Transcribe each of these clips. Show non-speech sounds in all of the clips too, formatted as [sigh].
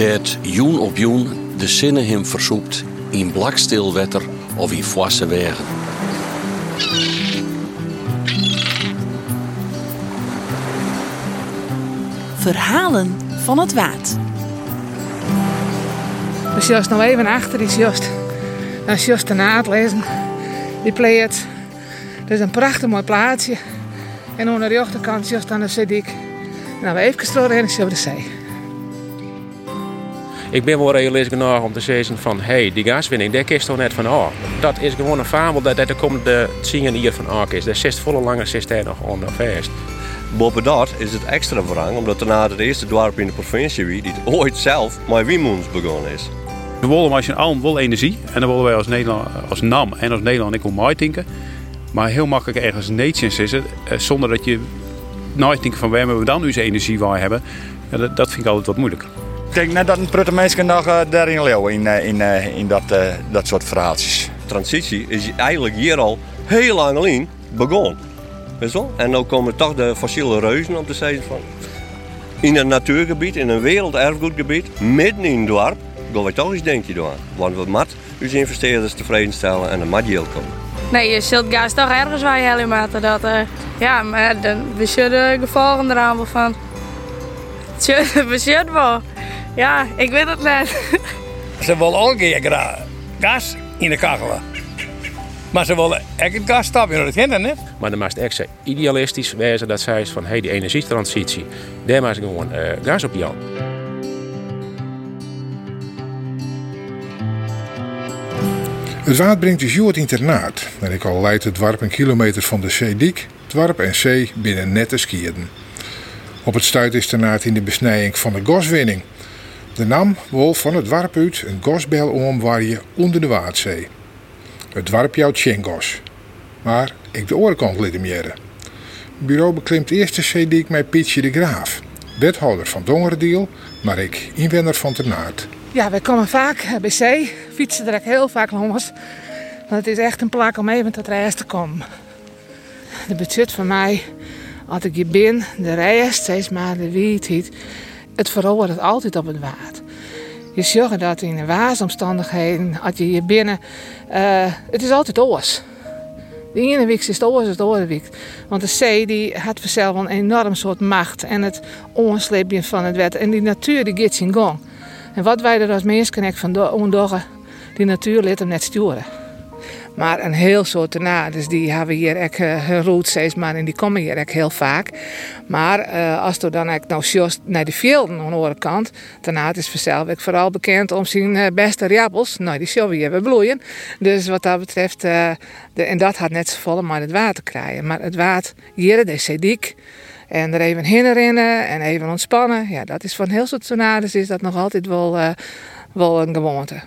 Dat joen op joen de zinnen hem versoept in blakstil wetter of in foisse wegen. Verhalen van het Waad. Dus just nog even achter is just. Dat is just daarna het lezen. Die pleert. Het is een prachtig mooi plaatsje. En onder de achterkant just aan de Zedik. Nou, we even stroren en de zee. Ik ben wel realistisch genoeg om te zeggen van... hey, die gaswinning, daar kist toch net van oh. Dat is gewoon een fabel dat er komt de zingen hier van oh is. Daar zit volle lange daar nog onder vast. Boven dat is het extra wrang omdat er na het eerste dorp in de provincie wie die ooit zelf met Wiemoens begonnen is. We willen als je allen wil energie. En dan willen wij als, Nederland, als NAM en als Nederland ik om denken. Maar heel makkelijk ergens nations is het. eh, Zonder dat je nadenkt van waar hebben we dan onze energie waar hebben. Ja, dat, dat vind ik altijd wat moeilijk. Ik denk net dat een prutte mensen nog eh, daarin leeuwen in, eh, in, eh, in dat, eh, dat soort verhaaltjes. Transitie is eigenlijk hier al heel lang alleen begonnen. Weet je wel? En nu komen toch de fossiele reuzen op de zijde van. In een natuurgebied, in een werelderfgoedgebied, midden in het dorp, gaan we toch eens denken doen. Want we moeten onze investeerders tevreden stellen en moet yield komen. Nee, je zult gas toch ergens waar je helemaal dat. eh, ja, maar dan we zullen de gevolgen eraan van. [laughs] We zullen wel. Ja, ik weet het net. [laughs] Ze willen ook een keer gas in de kachelen. Maar ze willen echt het gas stoppen, dat kent dat niet. Maar dan moest echt zo idealistisch wezen dat zij is van... hey, die energietransitie, daar moest ik gewoon eh, gas op Jan. Het water brengt dus het internaat. En ik al leidt het dorp een kilometer van de zeediek. Dwarp en zee binnen nette skierden. Op het stuitinternaat in de besnijing van de goswinning. De NAM wil van het dorp een gosbel omwaaien onder de Waadzee. Het dorp jouwt Tjengos. Maar ik de oorkant liet hem jaren. Bureau beklimt eerst de zeediek met Pietje de Graaf. Wethouder van Dongerdiel, maar ik inwoner van Ternaat. Ja, wij komen vaak eh, bij zee. Fietsen er heel vaak langs. Want het is echt een plek om even tot reis te komen. De budget van mij, als ik hier ben, de reis, steeds maar de wietheid. Het verandert altijd op het water. Je zorgt dat in de waasomstandigheden, als je hier binnen, eh, het is altijd oors. De ene week is het oors, het andere week. Want de zee die had vanzelf een enorm soort macht en het onsleepje van het water. En die natuur die gaat zijn gang. En wat wij er als mensen van doen, die natuur liet hem net sturen. Maar een heel soort tornado's, die hebben hier uh, hun roots steeds maar en die komen hier ook heel vaak. Maar eh, als je dan ook nou just naar de velden aan de andere kant, tornado is vanzelf vooral bekend om zijn eh, beste riappels. Nou, die zullen we hier weer bloeien. Dus wat dat betreft, eh, de, en dat had net zo vol maar het water krijgen. Maar het water hier, de dik. En er even heen rennen en even ontspannen. Ja, dat is van heel soort tornado's is dat nog altijd wel, eh, wel een gewoonte.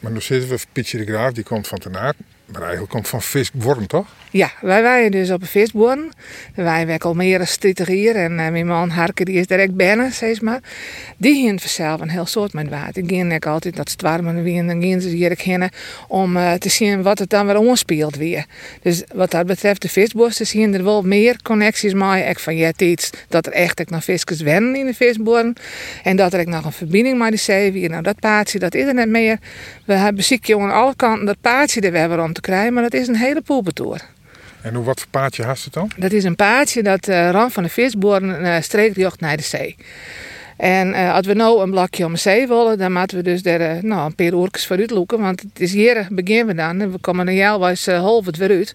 Maar nu zitten we Pietje de Graaf, die komt van Ternaat. Maar eigenlijk komt van Visworm, toch? Ja, wij waren dus op een visboorn. Wij werken al meer dan 30 hier. En eh, mijn man Harke, die is direct binnen, zeg maar. Die hien vanzelf een heel soort met water. Ik altijd dat stwarmen weer. En dan gingen ze hier heen om eh, te zien wat het dan weer onspeelt weer. Dus wat dat betreft de visboorsters zien er wel meer connecties mee. Ik van ja, iets dat er echt nog visjes wennen in de visboorn. En dat er ook nog een verbinding met die zee weer. Nou, dat paardje, dat is er net meer. We hebben ziekje aan alle kanten dat paardje er weer om te krijgen. Maar dat is een hele poelbetoer. En hoe, wat voor paardje hast het dan? Dat is een paardje dat uh, rand van de visboorn uh, streekjocht naar de zee. En uh, als we nou een blokje om de zee willen, dan moeten we dus uh, nou, een paar uurtjes vooruit loeken. Want het is hier beginnen we dan. En we komen er jaarwijs uh, half het weer uit.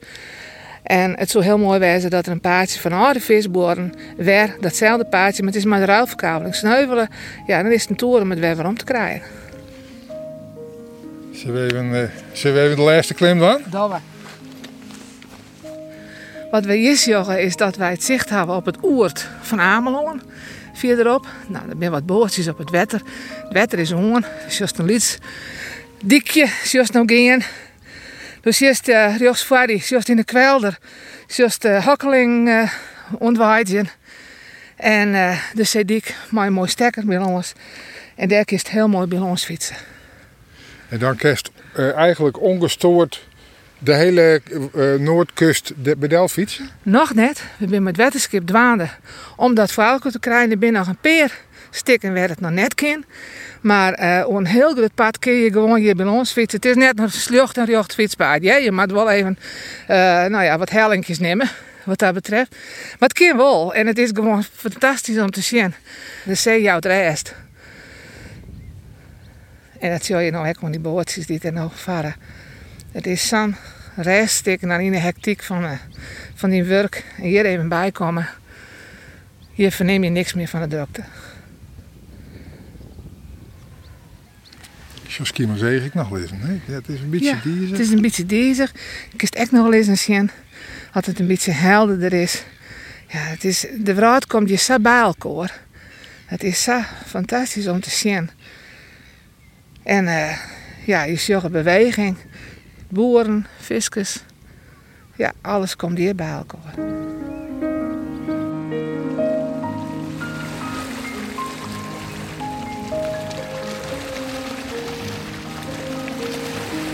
En het zou heel mooi wezen dat er een paardje van oude visboren weer datzelfde paardje, maar het is maar de ruilverkabeling sneuvelen. Ja, dan is het een toer om het weer weer om te krijgen. Zullen we even, zullen we even de laatste klim dan? Domme. Wat we hier zeggen is dat wij het zicht hebben op het oert van Ameland. Verderop, nou, er zijn wat boordjes op het wetter. Het wetter is hoorn, juist een lieds dikje, juist nog geen. Dus uh, rechts voor die, juist in de kwelder, juist de hakkeling uh, ontwaaien. En uh, de zedik, maar een mooi stekker bij ons. En daar is het heel mooi bij ons fietsen. En dan kerst uh, eigenlijk ongestoord de hele uh, noordkust de bedel fietsen? Nog net. We zijn met wetenschap dwaande. Om dat voor te krijgen, zijn nog een peer stikken werd het nog net kind. Maar eh op een heel groot pad kun je gewoon hier bij ons fietsen. Het is net een slucht en recht je moet wel even eh, nou ja, wat hellingjes nemen, wat dat betreft. Maar het kan wel. En het is gewoon fantastisch om te zien. De zee jouwt rest. En dat zie je nou ook van die bootjes die er nou varen. Het is zo'n reststikken dan in de hectiek van, eh, van die werk. En hier even bijkomen. Hier verneem je niks meer van de drukte. Zo ski zeg ik nog lezen. Nee, ja, het is een beetje Ja, diezer. Het is een beetje dezig. Ik het echt nog wel eens eens zien. Als het een beetje helderder is. Ja, het is, de wereld komt je zo bij elkaar. Het is zo fantastisch om te zien. En eh, ja, je ziet een beweging. Boeren, viskers. Ja, alles komt hier bij elkaar.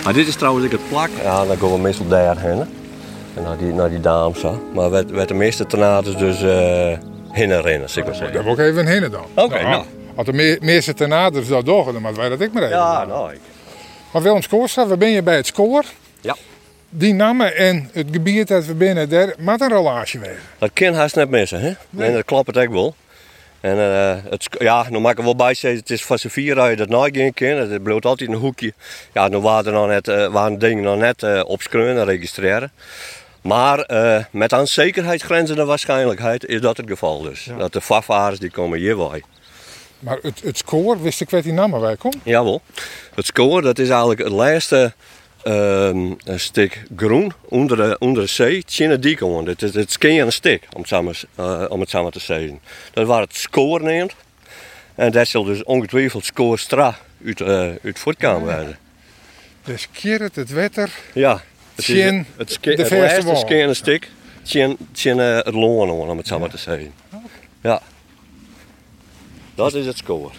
Maar dit is trouwens ook het plak. Ja, dan gaan we meestal daarheen. En naar die, naar die dames. hè. Maar werd, werd de meeste tornados dus eh heen rennen, zeg maar zeggen. Daar wil ik even heen dan. Oké, nou. Als de me- meeste ten naders dat doen, dan moeten wij dat ik maar even. Ja, nou. ik- Maar Willem Skoorstra, waar ben je bij het score? Ja. Die namen en het gebied dat we binnen, daar moet een relatie wezen. Dat kan haast net missen, hè? En dat klopt het ook wel. En eh, het, ja, nou mag ik er wel bij zeggen, het is van z'n vier dat je dat nooit gaan kan. Het bloot altijd een hoekje. Ja, nu waren er nog net, eh, waren dingen nog net eh opschreven en registreren. Maar eh, met aan zekerheidsgrenzende waarschijnlijkheid is dat het geval dus. Dat de vafvaarders die komen hier bij. Maar het, het score, wist ik wat die namen wij komt? Jawel. Het score, dat is eigenlijk het laatste een stuk groen onder de, onder de zee, tjinne dik om. Het is het skin een stuk, om het, samen, eh, om het samen te zeggen. Dat waar het score neemt. En dat zal dus ongetwijfeld score stra uit, eh uit voortkomen werden. Dus keer het, het wetter. Ja. Het is Tjen het, ski- de het laatste skin tjen eh, het loon om het samen te zeggen. Ja. Dat is het score.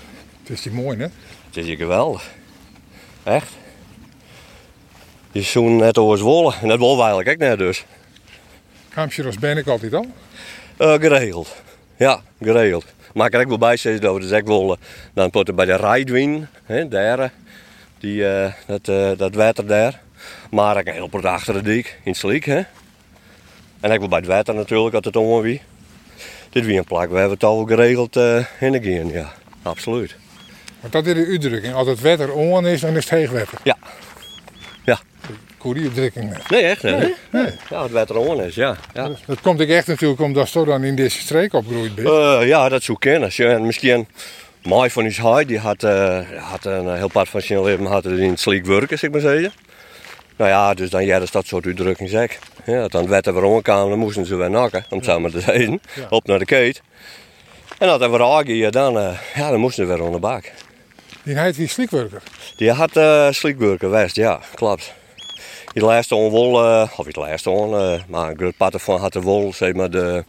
Het is die mooi, hè? Het is hier geweldig. Echt. Je zoen net over Zwolle. En dat willen we eigenlijk ook net dus. Kampsjeros ben ik altijd al. Eh, geregeld. Ja, geregeld. Maar ik kan ook wel bij zeggen dat we dus wel eh, dan potten bij de Rijdwin. Hè, daar. Die, eh, dat, dat water daar. Maar ik heel op achter de dik in Sliek. Hè. En ik wil bij het water natuurlijk het om wie. Dit wie een plak. We hebben het al geregeld eh in de gaan. Ja, absoluut. Want dat is de uitdrukking. Als het wetter on is, dan is het heegwetter. Ja. Ja. Die uitdrukking. Nee, echt. Nee, hè? nee. Ja, het water on is, ja. ja. Dat komt ik echt natuurlijk omdat je dan in deze streek opgroeid bent. Eh, ja, dat zou kennen. Ja, en misschien Mai van ons huid, die had, eh, had een heel part van zijn leven had in het sliek werken, zeg maar zeggen. Nou ja, dus dan ja, dat soort uitdrukking zeg. Ja, dan het wetter weer dan moesten ze weer nakken, om het zo maar te zeggen. Ja. Op naar de keet. En als er weer aangeven, dan, eh, ja, dan moesten ze weer onder de bak. Die heet wie sliekwerker. Die had uh, sliekwerken west, ja, klopt. Die laatste wol, eh, of niet laatste on, maar een groot part ervan had de wol, zeg maar, de,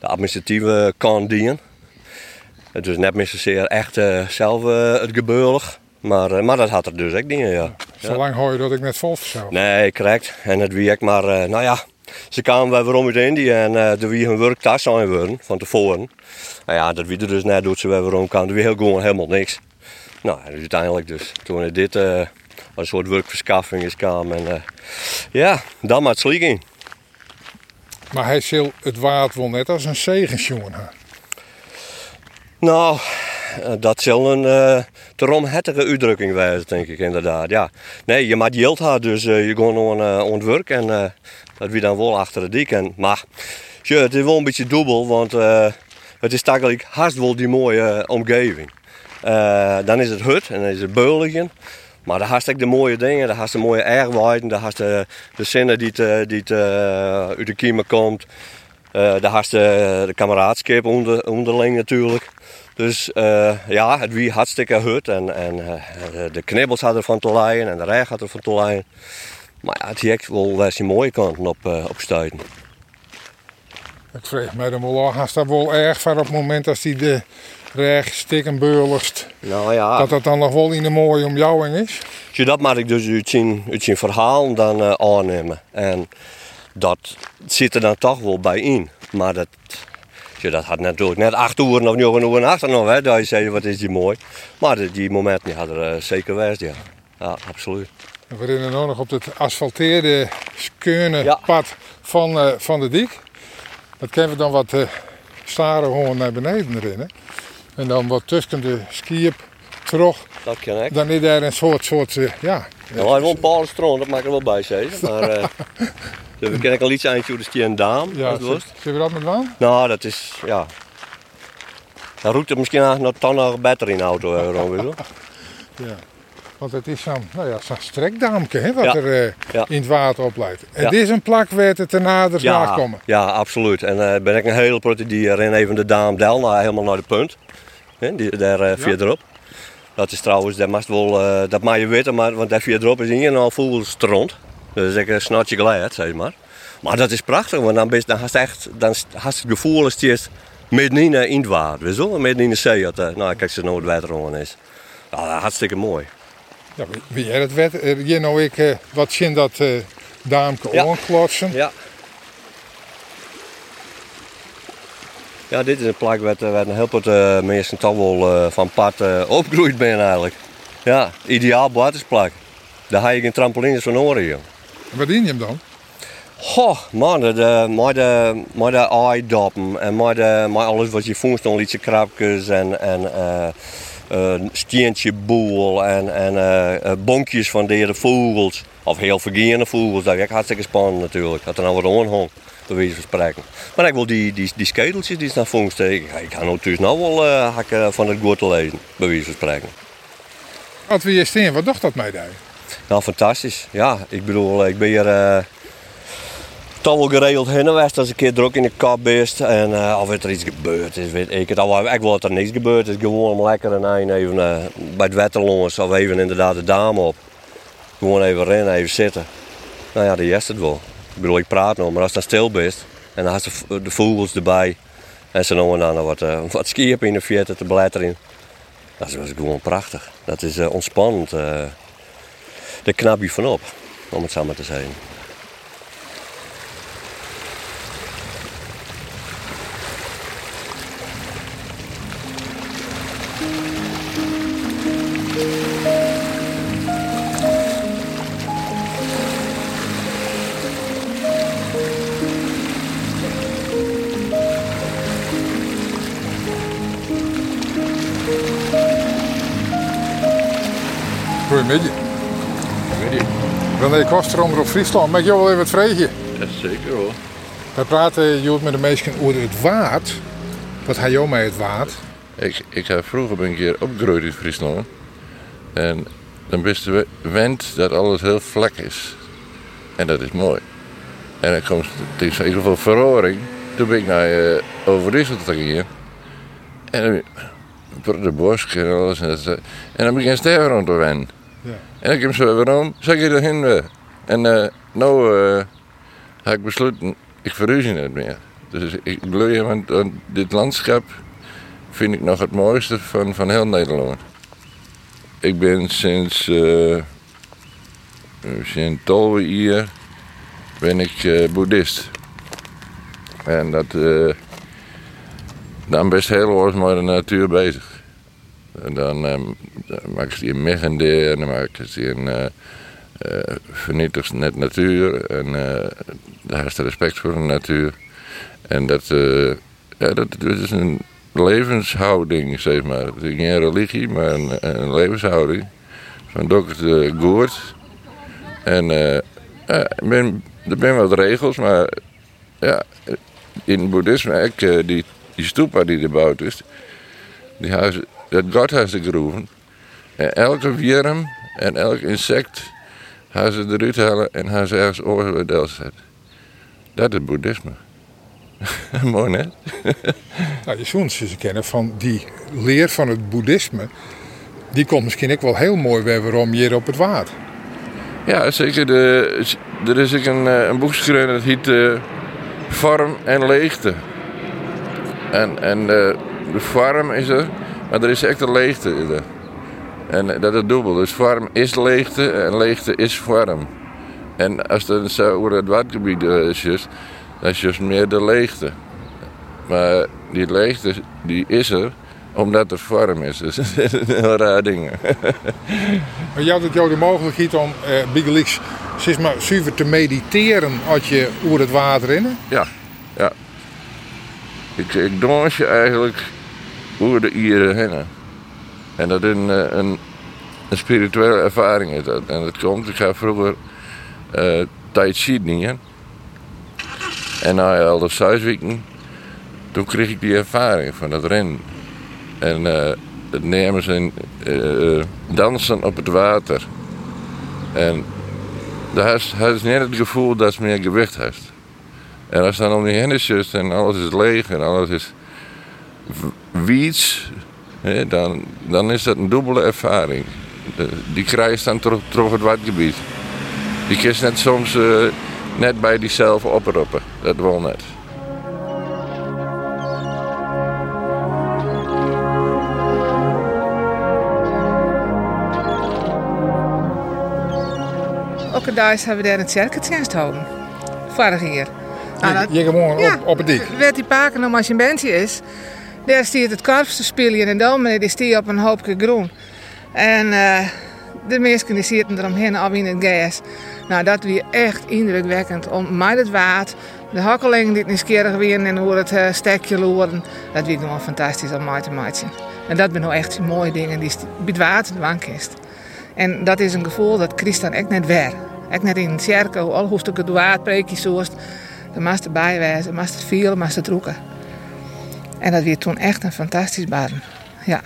de administratieve kant dienen. Het is net meer zozeer echt zelf het gebeurig. Maar, eh, maar dat had er dus ook dingen, ja. Zolang hoor je dat ik net vol zelf. Nee, correct. En het wie ik maar, eh, nou ja, ze kwamen weer om uit Indië en eh er wie hun werk thuis zijn worden, van tevoren. Nou ja, dat wie er dus net doet ze weer weer om kan, er heel gewoon helemaal niks. Nou, uiteindelijk dus, toen er dit als een soort werkverschaffing is kwam en ja, dan maar het sliek in. Maar hij zal het waard wel net als een zegensjongen. hè. Nou, eh, dat zal een uh, te uitdrukking wijzen, denk ik inderdaad. Ja. Nee, je maakt geld had, dus eh, je gaat gewoon uh, werk en dat wie dan wel achter de dik. En, maar ja, het is wel een beetje dubbel, want het is eigenlijk wel die mooie omgeving. Dan is het hut en dan is het beulingen. Maar daar haast ook de mooie dingen, daar haast de mooie ergwijden, daar haast de, de zinnen die, het, die eh, uit de kiemen komt. Uh, daar haast de, de kameraadschap onder, onderling natuurlijk. Dus uh, ja, het wie hartstikke hut en, en uh, de knibbels hadden van te lijden en de reg had er van te lijden. Maar ja, het heeft wel wel zijn mooie kanten op, uh, op stuiten. Ik vreeg mij dan wel af, dat wel erg van op het moment als die de reg stikken beurlust. Nou ja. Dat dat dan nog wel in een mooie omjouwing is? Dus dat mag ik dus uit zijn, uit zijn verhaal dan aannemen. En dat zit er dan toch wel bij in. Maar dat, Ja, dat had natuurlijk net acht uur of nog een uur achter nog, hè. Dat je zei, wat is die mooi. Maar die, die momenten hadden er eh, zeker geweest, ja. Ja, absoluut. We rennen nog op het asfalteerde, skeune pad van, eh, van de dik. Dat kunnen we dan wat uh, staren gewoon naar beneden rennen. En dan wat tussen de skiep terug. Dat kan ik. Dan is daar een soort, soort uh, ja. Nou, hij wel een paar stroom, dat mag ik er wel bij zeggen. Maar [laughs] uh, we kennen al iets eindje hoe de een daam. Ja, zullen we dat met waan? Nou, dat is, ja. Dan roept het misschien nog nog beter in de auto. Gewoon, [laughs] ja. Want het is zo'n nou ja, zo'n strekdaamke hè, wat er uh, ja. in het water opleidt. En dit is een plak waar het te nader ja, komen. Ja, absoluut. En uh, ben ik een hele prote die ren even de daam del naar, helemaal naar de punt. He, die, daar uh, verderop. Dat is trouwens, dat mag wel, dat mag je weten, maar, want daar verderop is in geval voel stront. Dus ik een snotje geleid, zeg maar. Maar dat is prachtig, want dan, ben, dan hast echt, dan hast het gevoel als je midden in het water, weet je? Midden in de zee, dat, nou kijk ze nou het water is. Ja, hartstikke mooi. Ja, wie jij het wet, je nou ik uh, wat zien dat uh, daamke ja. onklotsen. Ja. Ja, dit is een plek waar, waar een heel veel uh, mensen toch wel van pad opgegroeid ben eigenlijk. Ja, ideaal buitensplek. Daar heb je geen trampolines van horen hier. En wat dien je hem dan? Goh, man, de, met de, met de eidoppen en met, de, met alles wat je voelt, dan liedje krapjes en, en uh, steentje boel en, en uh, bonkjes van de vogels. Of heel vergeende vogels, dat is hartstikke spannend natuurlijk. Dat er nou wat onhong, bij wijze van spreken. Maar ik wil die, die, die skedeltjes die naar vondst, ik, ik ga natuurlijk nou wel hakken van het goed lezen, bij wijze van spreken. Wat wil je steen, wat dacht dat mij daar? Nou, fantastisch. Ja, ik bedoel, ik ben hier toch wel geregeld heen geweest als een keer druk in de kap bent. En uh, of er iets gebeurd is, weet ik het. Al, ik wil dat er niks gebeurd is. Gewoon lekker een even uh, bij het wetterlongens of even inderdaad de dame op. Gewoon even rennen, even zitten. Nou ja, de is het wel. Ik bedoel, ik praat nog, maar als dan stil bent en dan had de, de vogels erbij. En ze nog dan wat, uh, [laughs] wat skiën in de verte te beletteren. Dat is gewoon prachtig. Dat is ontspannend. Daar knap je van op, om het maar te zeggen. René Koster, op Friesland. Mag je wel even wat vragen? Ja, zeker hoor. We praten Jood met de mensen over het waard. Wat ga je met het waard? Ik, ik heb vroeger ben een keer opgegroeid in Friesland. En dan wist je wend dat alles heel vlak is. En dat is mooi. En dan komt het in ieder geval verhoring. Toen ben ik naar uh, Overijssel gegaan. En dan de bos en alles. En, dat, en dan begin ik rond te wennen. En ik heb zo waarom zeg je erheen weer. En uh, nou uh, heb ik besloten, ik verhuis niet meer. Dus ik bloei, want dit landschap vind ik nog het mooiste van, van heel Nederland. Ik ben sinds, uh, sinds 12 jaar ben ik boeddhist. En dat, uh, dan best heel erg de natuur bezig. En dan, um, dan maak je die megendeel en dan maak je die uh, uh, vernietigd net natuur. En uh, daar is respect voor de natuur. En dat, ja, dat, is een levenshouding, zeg maar. Het is geen religie, maar een, levenshouding. Van dokter Goert. En ja, ben, er zijn wat regels, maar ja, in het boeddhisme, die, die stupa die er gebouwd is, die huizen dat God heeft ze geroepen. En elke worm en elk insect gaan ze eruit halen en gaan ze ergens oordeel zetten. Dat is boeddhisme. [laughs] Mooi net. [laughs] nou, je zult ze kennen van die leer van het boeddhisme. Die komt misschien ook wel heel mooi weer waarom hier op het water. Ja, zeker. De, er is ook een, een boek geschreven dat heet uh, Vorm en Leegte. En, en uh, de vorm is er maar er is echt een leegte. En dat is dubbel. Dus vorm is leegte en leegte is vorm. En als het over het watergebied is, dan is het meer de leegte. Maar die leegte die is er omdat het warm is. Dus [laughs] dat is een raar ding. [laughs] Maar je had jou de mogelijkheid om eh, Bigelix zeg maar zuiver te mediteren als je over het water in. Ja, ja. Ik, ik dans je eigenlijk over de ieren heen. En dat is een, eh, een, een spirituele ervaring is dat. En dat komt, ik ga vroeger uh, Tai Chi niet. En na al de zes weken, toen kreeg ik die ervaring van het rennen. En uh, het nemen zijn dansen op het water. En daar is, is het gevoel dat ze meer gewicht heeft. En als dan om die heen en alles is leeg en alles is wiets, dan, dan is dat een dubbele ervaring. Die krijg je dan terug, terug het wadgebied. Die kun je net soms uh, net bij diezelfde oproepen. Dat wil net. Ook daar hebben we daar een cirkeltjenst houden. Vorig jaar. Nou, je, je gewoon ja, op, op het dik. Werd die paken nog als je een bandje is. Daar stiert het karfs te spelen en dan die op een hoopje groen. En uh, de mensen die zitten eromheen al in het gas. Nou, dat weer echt indrukwekkend. Om met het water, de hakkelingen die nieuwsgierig weer en hoe het uh, stekje loeren. Dat weer gewoon fantastisch om mee te maken. En dat zijn nou echt mooie dingen die bij het water de wank is. En dat is een gevoel dat Christ dan echt net weer. Echt net in een cirkel, al hoe stukken het water preekje zoest. Dan moest erbij wijzen, moest het vieren, moest het roeken. En dat weer toen echt een fantastisch baan. Ja.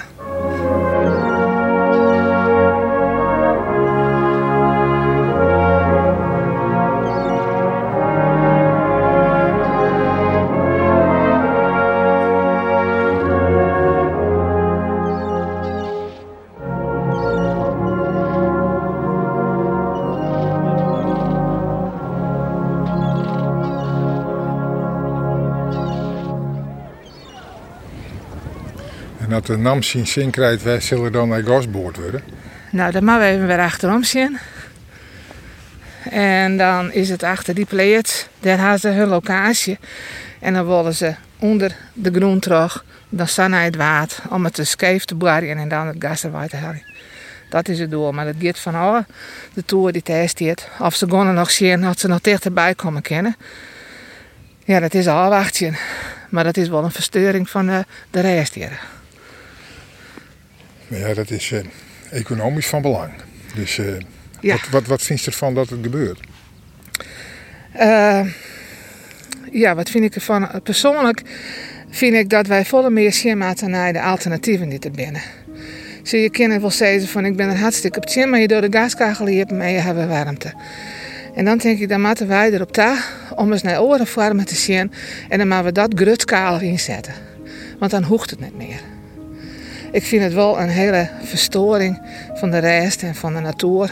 Dat de NAM zien zin krijgt, wij zullen dan naar gasboord worden. Nou, dan moeten we even weer achterom zien. En dan is het achter die pleet. Daar hebben ze hun locatie. En dan willen ze onder de groen terug. Dan staan naar het water om het te scheef te en dan het gas erbij te halen. Dat is het doel. Maar dat gaat van alle de toer die dit. Of ze nog zien, dat ze nog dichterbij komen kennen. Ja, dat is al wachtje. Maar dat is wel een verstoring van de, de rest hier. Maar ja, dat is eh, economisch van belang. Dus eh, Ja. wat, wat, wat vind je ervan dat het gebeurt? Eh, ja, wat vind ik ervan? Persoonlijk vind ik dat wij volle meer moeten naar de alternatieven die er binnen. Zie je kinderen wel zeggen van ik ben er hartstikke op zin, maar je door de gaskachel hier en je hebben warmte. En dan denk ik, dan moeten wij erop ta om eens naar oren vormen te zien en dan moeten we dat grutskaal inzetten. Want dan hoeft het niet meer. Ik vind het wel een hele verstoring van de rest en van de natuur.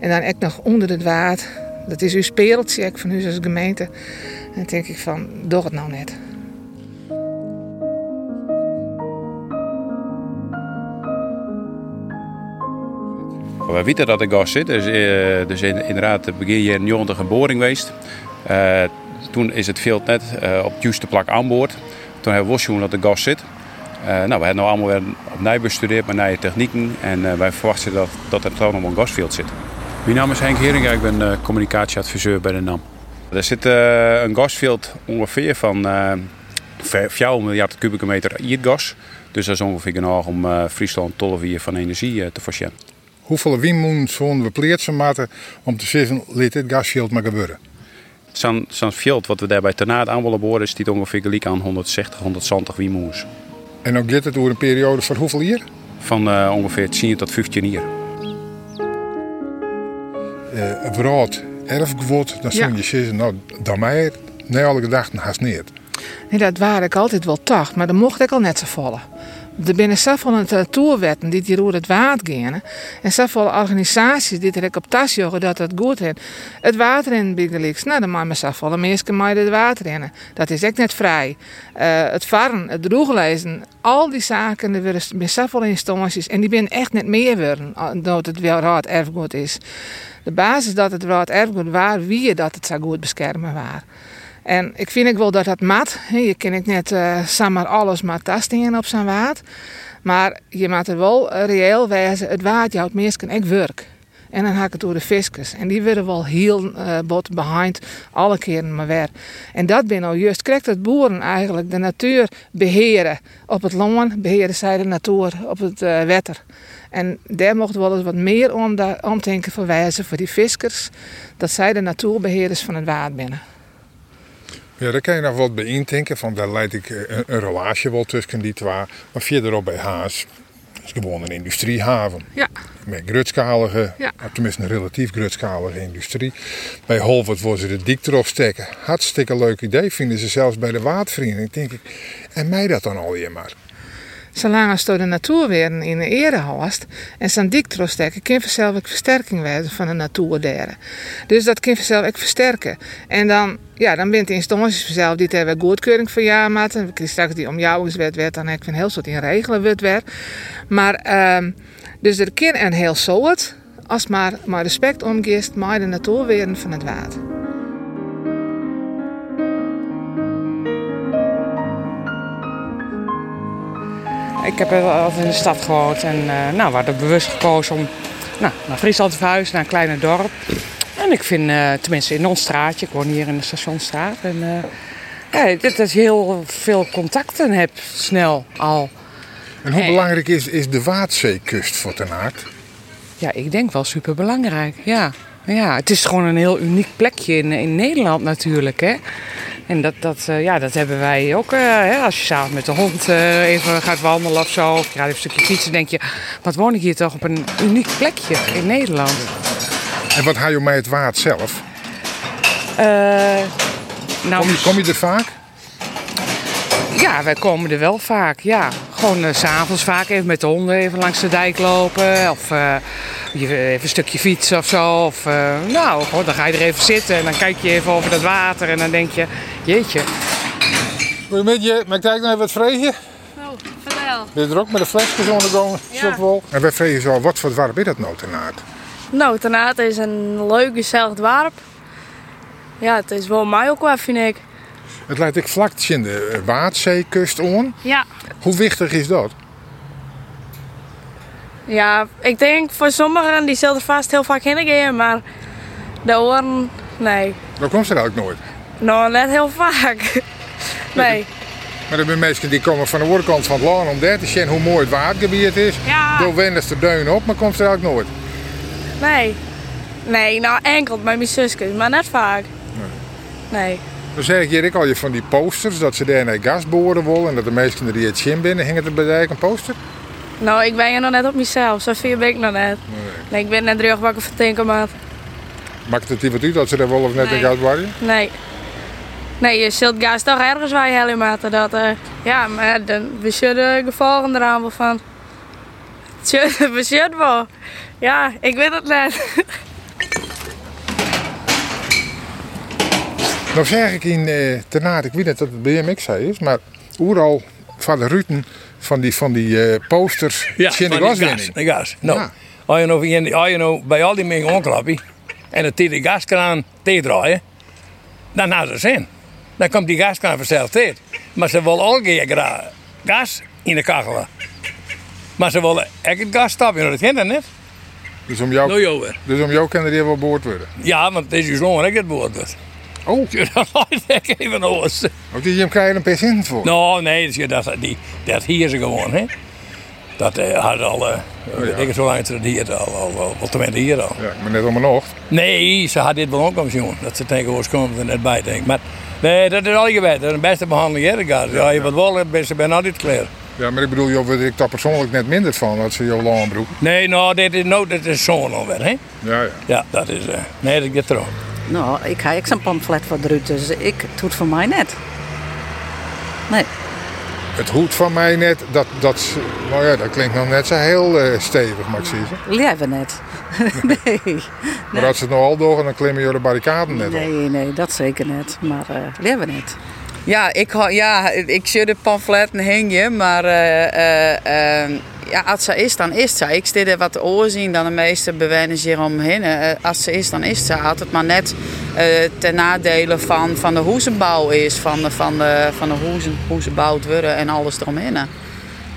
En dan echt nog onder het water. Dat is uw speeltje van u als gemeente. En dan denk ik van, doe het nou net. We weten dat er gas zit. Dus, dus in, inderdaad, begin jaren 90 een boring geweest. Eh, toen is het veld net eh, op het juiste plak aan boord. Toen hebben we gezien dat er gas zit. Eh, nou, we hebben nu allemaal weer opnieuw bestudeerd met nieuwe technieken. En eh, wij verwachten dat, dat er gewoon op een gasveld zit. Mijn naam is Henk Heringa, ik ben eh, communicatieadviseur bij de NAM. Er zit eh, een gasveld ongeveer van eh 4 miljard kubieke meter gas. Dus dat is ongeveer genoeg om Friesland 12 uur van energie te voorzien. Hoeveel windmoen zullen we pleertsen maken om te zeggen, laat dit gasveld maar gebeuren? Zo'n veld wat we daar bij Tenaat aan willen boren, is dit ongeveer gelijk aan 160, 170 wiemoes. En dan gaat het door een periode van hoeveel jaar? Van eh, ongeveer 10 tot 15 jaar. Uh, brood, erfgewoord, dan Ja. zul je zeggen, nou, dan mij, nee, alle gedachten haast niet. Nee, dat waren ik altijd wel tacht, maar dat mocht ik al net zo vallen. Er binnen zoveel natuurwetten die hier het water gaan. En zoveel organisaties die er op tas dat het goed is. Het water in Biggelix, nou dan maar zoveel het water in. Dat is echt net vrij. Eh, het varen, het droeglezen, al die zaken, er bij zoveel instanties. En die zijn echt net meer worden, dat het wel raad erfgoed is. De basis dat het raad erfgoed waar, wie je dat het zo goed beschermen waar. En ik vind ik wel dat dat mat. Je kan ik net eh samen alles maar tastingen op zijn waard. Maar je moet er wel eh, reëel wezen. Het waard jouwt meestal echt werk. En dan haak ik het door de fiscus. En die willen wel heel eh, bot behind alle keren maar weer. En dat ben nou juist. Krijgt het boeren eigenlijk de natuur beheren op het loon. Beheren zij de natuur op het wetter. En daar mocht wel eens wat meer om omdenken voor wijzen voor die fiskers. Dat zij de natuurbeheerders van het waard binnen. Ja, daar kan je nog wat bij indenken. Van daar leid ik eh, een, een relatie wel tussen die twee. Maar verderop bij Haas is gewoon een industriehaven. Ja. Met grootschalige, Ja. tenminste een relatief grootschalige industrie. Bij Holvert worden ze de dik erop steken. Hartstikke leuk idee vinden ze zelfs bij de watervereniging. Denk ik, en mij dat dan al je maar. Zolang door de natuur weer in de ere houst en zo'n dik stekken, kan vanzelf ook versterking werden van de natuur daar. Dus dat kan vanzelf ook versterken. En dan, ja, dan bent de instanties vanzelf die hebben goedkeuring van ja maken. We krijgen straks die omjouwingswet werd, dan heb ik een heel soort in regelen wordt weer. Maar, ehm, dus er kan een heel soort, als maar, maar respect omgeest met de natuurweren van het water. Ik heb altijd in de stad gewoond en eh, nou, we hadden bewust gekozen om nou, naar Friesland te verhuizen, naar een kleiner dorp. En ik vind, eh, tenminste in ons straatje, ik woon hier in de Stationstraat. En ja, dat, dat je heel veel contacten hebt, snel al. En hoe Hey. belangrijk is, is de Waardzeekust voor Ten Aard? Ja, ik denk wel super belangrijk. Ja. ja, het is gewoon een heel uniek plekje in, in Nederland natuurlijk. Hè? En dat, dat, eh, ja, dat hebben wij ook. eh, hè? Als je s'avonds met de hond eh, even gaat wandelen of zo, of je gaat even een stukje fietsen, denk je: wat woon ik hier toch op een uniek plekje in Nederland? En wat haal je met het waard zelf? Nou, Kom je, kom je er vaak? Ja, wij komen er wel vaak. Ja, gewoon s s'avonds vaak even met de honden even langs de dijk lopen. Of eh, je- even een stukje fietsen of zo. Of eh, nou, dan ga je er even zitten en dan kijk je even over dat water. En dan denk je, jeetje. Goedemiddag, mag ik nog even wat vragen? Nou, vertel. Ben je er ook met de flesjes ondergegaan? Ja. wel. En wij vragen zo, wat voor warm is dat nou ten Aard? Nou, Tanaat is een leuk, gezellig dorp. Ja, het is wel mij ook wel, vind ik. Het lijkt ik vlak in de Waardzeekust aan. Ja. Hoe wichtig is dat? Ja, ik denk voor sommigen die zullen er vast heel vaak heen maar de oren, nee. Dat komt ze eigenlijk nooit. Nou, net heel vaak. Nee. Maar er zijn mensen die komen van de oorkant van het land om daar te zien hoe mooi het waardgebied is. Ja. Door Wenders deun op, maar komt ze eigenlijk nooit. Nee. Nee, nou enkel met mijn zusjes, maar net vaak. Nee. Dan zeg ik hier ik al je van die posters, dat ze daar naar gas boren willen en dat de mensen er die het zien binnen, hing het er bij de een poster? Nou, ik ben je nog net op mezelf, zo veel ben ik nog net. Nee, ik ben net terug wat ik vertinken maar Maakt het die wat uit dat ze daar wel of net in gas waren? Nee. Nee, je zult gas toch ergens waar je helemaal dat eh, Ja, maar dan, we zullen gevolgen eraan wel van. [laughs] Zullen wel. Ja, ik weet het net. [laughs] Nou zeg ik in Tenaat, ik weet niet dat het BMX is, maar overal van de ruten van die, van die eh, posters [laughs] Ja, zien de die gaswinning. gas. Nou, Ja. als je nou, in- als je nou bij al die mensen onklappen en het tegen de gaskraan tegendraaien, dan naar ze zin. Dan komt die gaskraan vanzelf tegen. Maar ze willen al keer gas in de kachel. Maar ze willen echt het gas stoppen, nou, dat kent dat niet. Dus om jou, Nou, dus om jou kan er hier wel boord worden. Ja, want het is je zoon ik het wordt. Oh. [laughs] Laat ik even los. Ook die hem krijgen een percent voor. Nou, nee, dat, die, dat hier ze gewoon, hè. Dat eh, had al, eh weet ik het zo lang het hier al, al, al, al tenminste hier al. Ja, maar net om een ocht. Nee, ze had dit wel ook zien, dat ze tegenwoordig komt er net bij denkt. Maar nee, dat is al je weet, dat is de beste behandeling, hè, de gas. Ja, je wat wel, ben- ze ben altijd klaar. Ja, maar ik bedoel, joh, weet ik daar persoonlijk net minder van, dat ze jouw lang broek. Nee, nou, dit is, nou, dit is zo'n alweer, hè. Ja, ja. Ja, dat is, eh, nee, dat gaat erom. Nou, ik ga ik zo'n pamflet voor eruit, dus ik het doet voor mij net. Nee. Het hoed van mij net, dat, dat, nou ja, dat klinkt nog net zo heel eh, stevig, mag ik zeggen. Leven net. [laughs] nee. Maar als ze het nou al doen, dan klimmen jullie de barricaden net op. Nee, nee, dat zeker net. Maar eh leven net. Ja, ik, ja, ik zie de pamfletten hingen, maar eh, eh, eh, ja, als ze is, dan is ze. Ik stel wat oorzien dan de meeste bewoners hier omheen. Eh, als ze is, dan is ze. Altijd maar net uh, ten nadele van, van de hoezenbouw is. Van de, van de, van de hoezen, hoe ze worden en alles eromheen.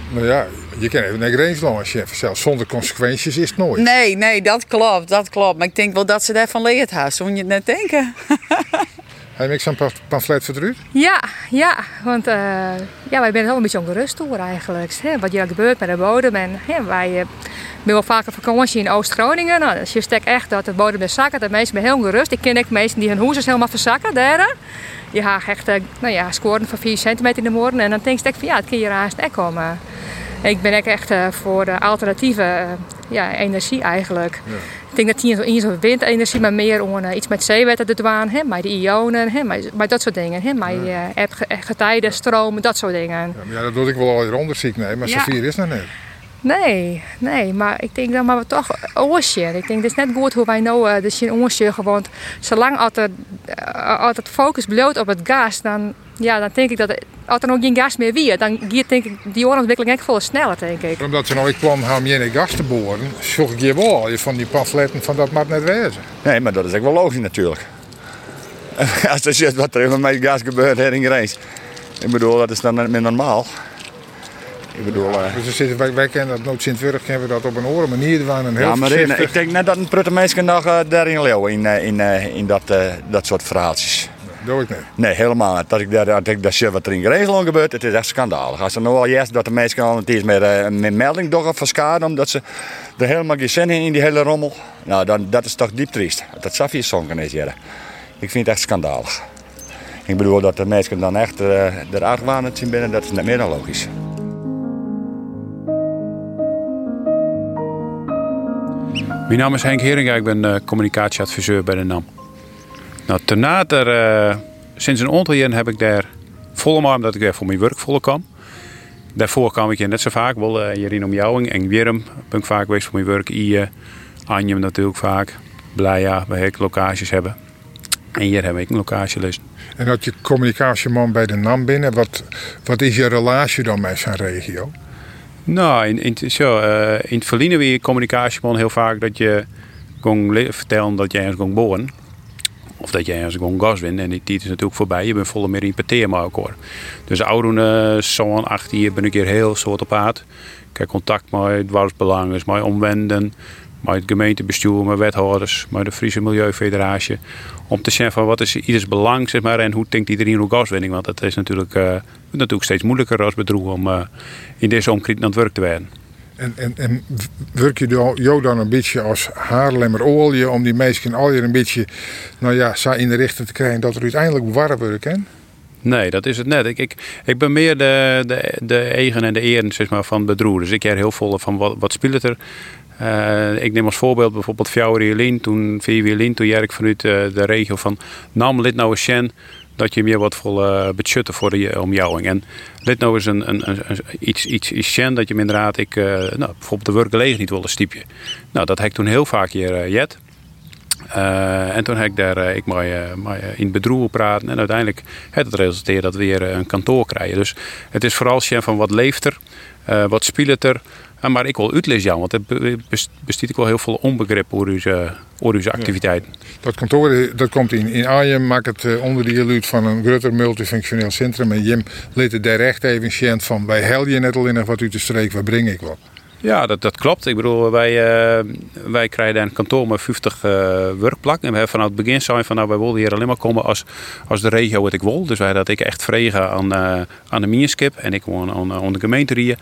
Nou ja, je kan even naar Greensland als je zelfs zonder consequenties is het nooit. Nee, nee, dat klopt, dat klopt. Maar ik denk wel dat ze daarvan leert haar. Zou je het net denken? [laughs] Heb je zo'n pamflet verdrukt? Ja, ja, want uh, ja, wij zijn wel een beetje ongerust door eigenlijk. Hè, wat hier gebeurt met de bodem. En hè, wij uh, wel vaker vakantie in Oost-Groningen. Nou, dus je steekt echt dat de bodem is zakken. Dat mensen zijn heel ongerust. Ik ken ook mensen die hun huizen helemaal verzakken daar. Die gaan echt, uh, nou ja, scoren van 4 centimeter in de morgen. En dan denk ik van ja, het kan hier haast echt komen. Ik ben ook echt voor de alternatieve ja, energie eigenlijk. Ja. Ik denk dat het niet zo windenergie, maar meer om uh, iets met zeewetten te doen, hè, met de ionen, hè, met dat soort dingen. Hè, met ja. uh, getijden, stromen, dat soort dingen. Ja, dat doe ik wel al hier onderzoek, nee, maar ja. Safir is dat net. Nee, nee, maar ik denk dat maar we toch oortje. Ik denk, het is net goed hoe wij nou uh, dus in gewoon, zolang altijd, uh, altijd focus bloot op het gas, dan, ja, dan denk ik dat als er nog geen gas meer wie, dan gaat denk ik die ontwikkeling echt veel sneller, denk ik. Omdat ze nou ik plan hebben om geen gas te boren, zoek ik je wel je van die pamfletten van dat mag net wezen. Nee, maar dat is ook wel logisch natuurlijk. [laughs] Als je ziet wat er met gas gebeurt hier in Grijs. Ik bedoel, dat is dan niet meer normaal. Ik bedoel, ja, dus zitten, wij, wij kennen dat nooit Sint-Wurg kennen we dat op een andere manier doen. En heel ja, maar in, ik denk net dat een prutte mensen nog uh, daarin leeuwen in, uh, in, uh, in dat, dat soort verhaaltjes. Doe ik niet. Nee, helemaal niet. Dat ik daar, dat ik zie wat er in Griekenland gebeurt, het is echt schandalig. Als er nou al juist dat de mensen al het is met een melding door van schade, omdat ze er helemaal geen zin in in die hele rommel. Nou, dan, dat is toch diep triest. Dat Safie zonken is. Ik vind het echt schandalig. Ik bedoel dat de mensen dan echt uh, er argwaan zien binnen, dat is net meer dan logisch. Mijn naam is Henk Heringa, ik ben uh, communicatieadviseur bij de NAM. Nou, daarna, er, uh, sinds een aantal heb ik daar volle omdat ik daar voor mijn werk volle kan. Daarvoor kwam ik hier net zo vaak, wel uh, in omjouwing en Wierm ben ik vaak geweest voor mijn werk. Ije, Anjem natuurlijk vaak, Blijja, waar ik locaties hebben. En hier heb ik een locatielist. En dat je communicatieman bij de NAM binnen, wat, wat is je relatie dan met zijn regio? Nou, in, in, zo, uh, in het verliezen weer communicatieman heel vaak dat je kon vertellen dat je ergens kon boren. Of dat je ergens gewoon gas wint. En die tijd is natuurlijk voorbij. Je bent volle meer in hoor. Dus oude zo'n acht hier ben ik hier heel soort op aard. Ik heb contact met dwarsbelangers, met omwenden, met het gemeentebestuur, met wethouders, met de Friese Milieufederatie. Om te zeggen van wat is ieders belang zeg maar, en hoe denkt iedereen over gaswinning. Want dat is natuurlijk, uh, natuurlijk steeds moeilijker als bedroeg om uh, in deze omkring aan het werk te werden. En, en, en werk je jou dan een beetje als Haarlemmer olie om die mensen al je een beetje nou ja, in de richting te krijgen dat er uiteindelijk warm wordt, hè? Nee, dat is het net. Ik, ik, ik ben meer de, de, de eigen en de eren zeg maar, van bedroer. Dus ik heb heel veel van wat, wat speelt er. Uh, ik neem als voorbeeld bijvoorbeeld Fjouwer Toen Fjouwer toen ik vanuit uh, de regio van Nam lid nou eens dat je meer wat vol uh, budgetten voor de omjouwing. En dit nou eens een, een, een, iets, iets, iets dat je inderdaad, ik, uh, nou, bijvoorbeeld de werkgelegen niet wilde stiepje. Nou, dat heb ik toen heel vaak hier uh, jet. en toen heb ik daar ik maar in bedroegen praten. En uiteindelijk het dat we weer een kantoor krijgen. Dus het is vooral van wat leeft er, wat speelt er. Maar ik wil uitlezen, want er bestaat ik wel heel veel onbegrip over uw, over uw activiteiten. Dat kantoor dat komt in, in Arnhem, maakt het uh, onder die luid van een groter multifunctioneel centrum. En Jim liet het daar echt even van, wij hel je net al in wat u te streek, waar breng ik wat? Ja, dat, dat klopt. Ik bedoel, wij, uh, wij krijgen een kantoor met 50 uh, werkplekken. En we hebben vanaf het begin zijn van, nou, wij wilden hier alleen maar komen als, als de regio wat ik wil. Dus wij dat ik echt vregen aan, uh, aan de Mierskip en ik woon aan, aan de gemeente hier.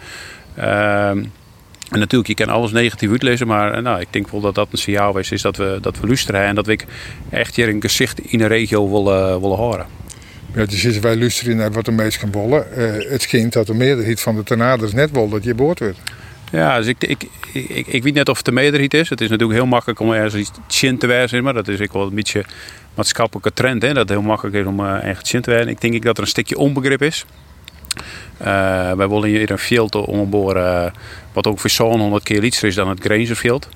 En natuurlijk, je kan alles negatief uitlezen, maar eh, nou, ik denk wel dat dat een signaal is, is dat we, dat we luisteren en dat we echt hier een gezicht in de regio willen, uh, willen horen. Ja, dus is wij luisteren naar wat de mensen kan willen. Uh, het schijnt dat de meerderheid van de tornado's net wil dat je boord wordt. Ja, dus ik, ik, ik, ik, weet net of het de meerderheid is. Het is natuurlijk heel makkelijk om ergens iets chin te wijzen, maar dat is ook wel een beetje maatschappelijke trend, hè, dat het heel makkelijk is om uh, echt chin te wijzen. Ik denk dat er een stukje onbegrip is. Uh, wij willen hier een veld omboren wat ook voor zo'n 100 keer iets is dan het Grangerfield.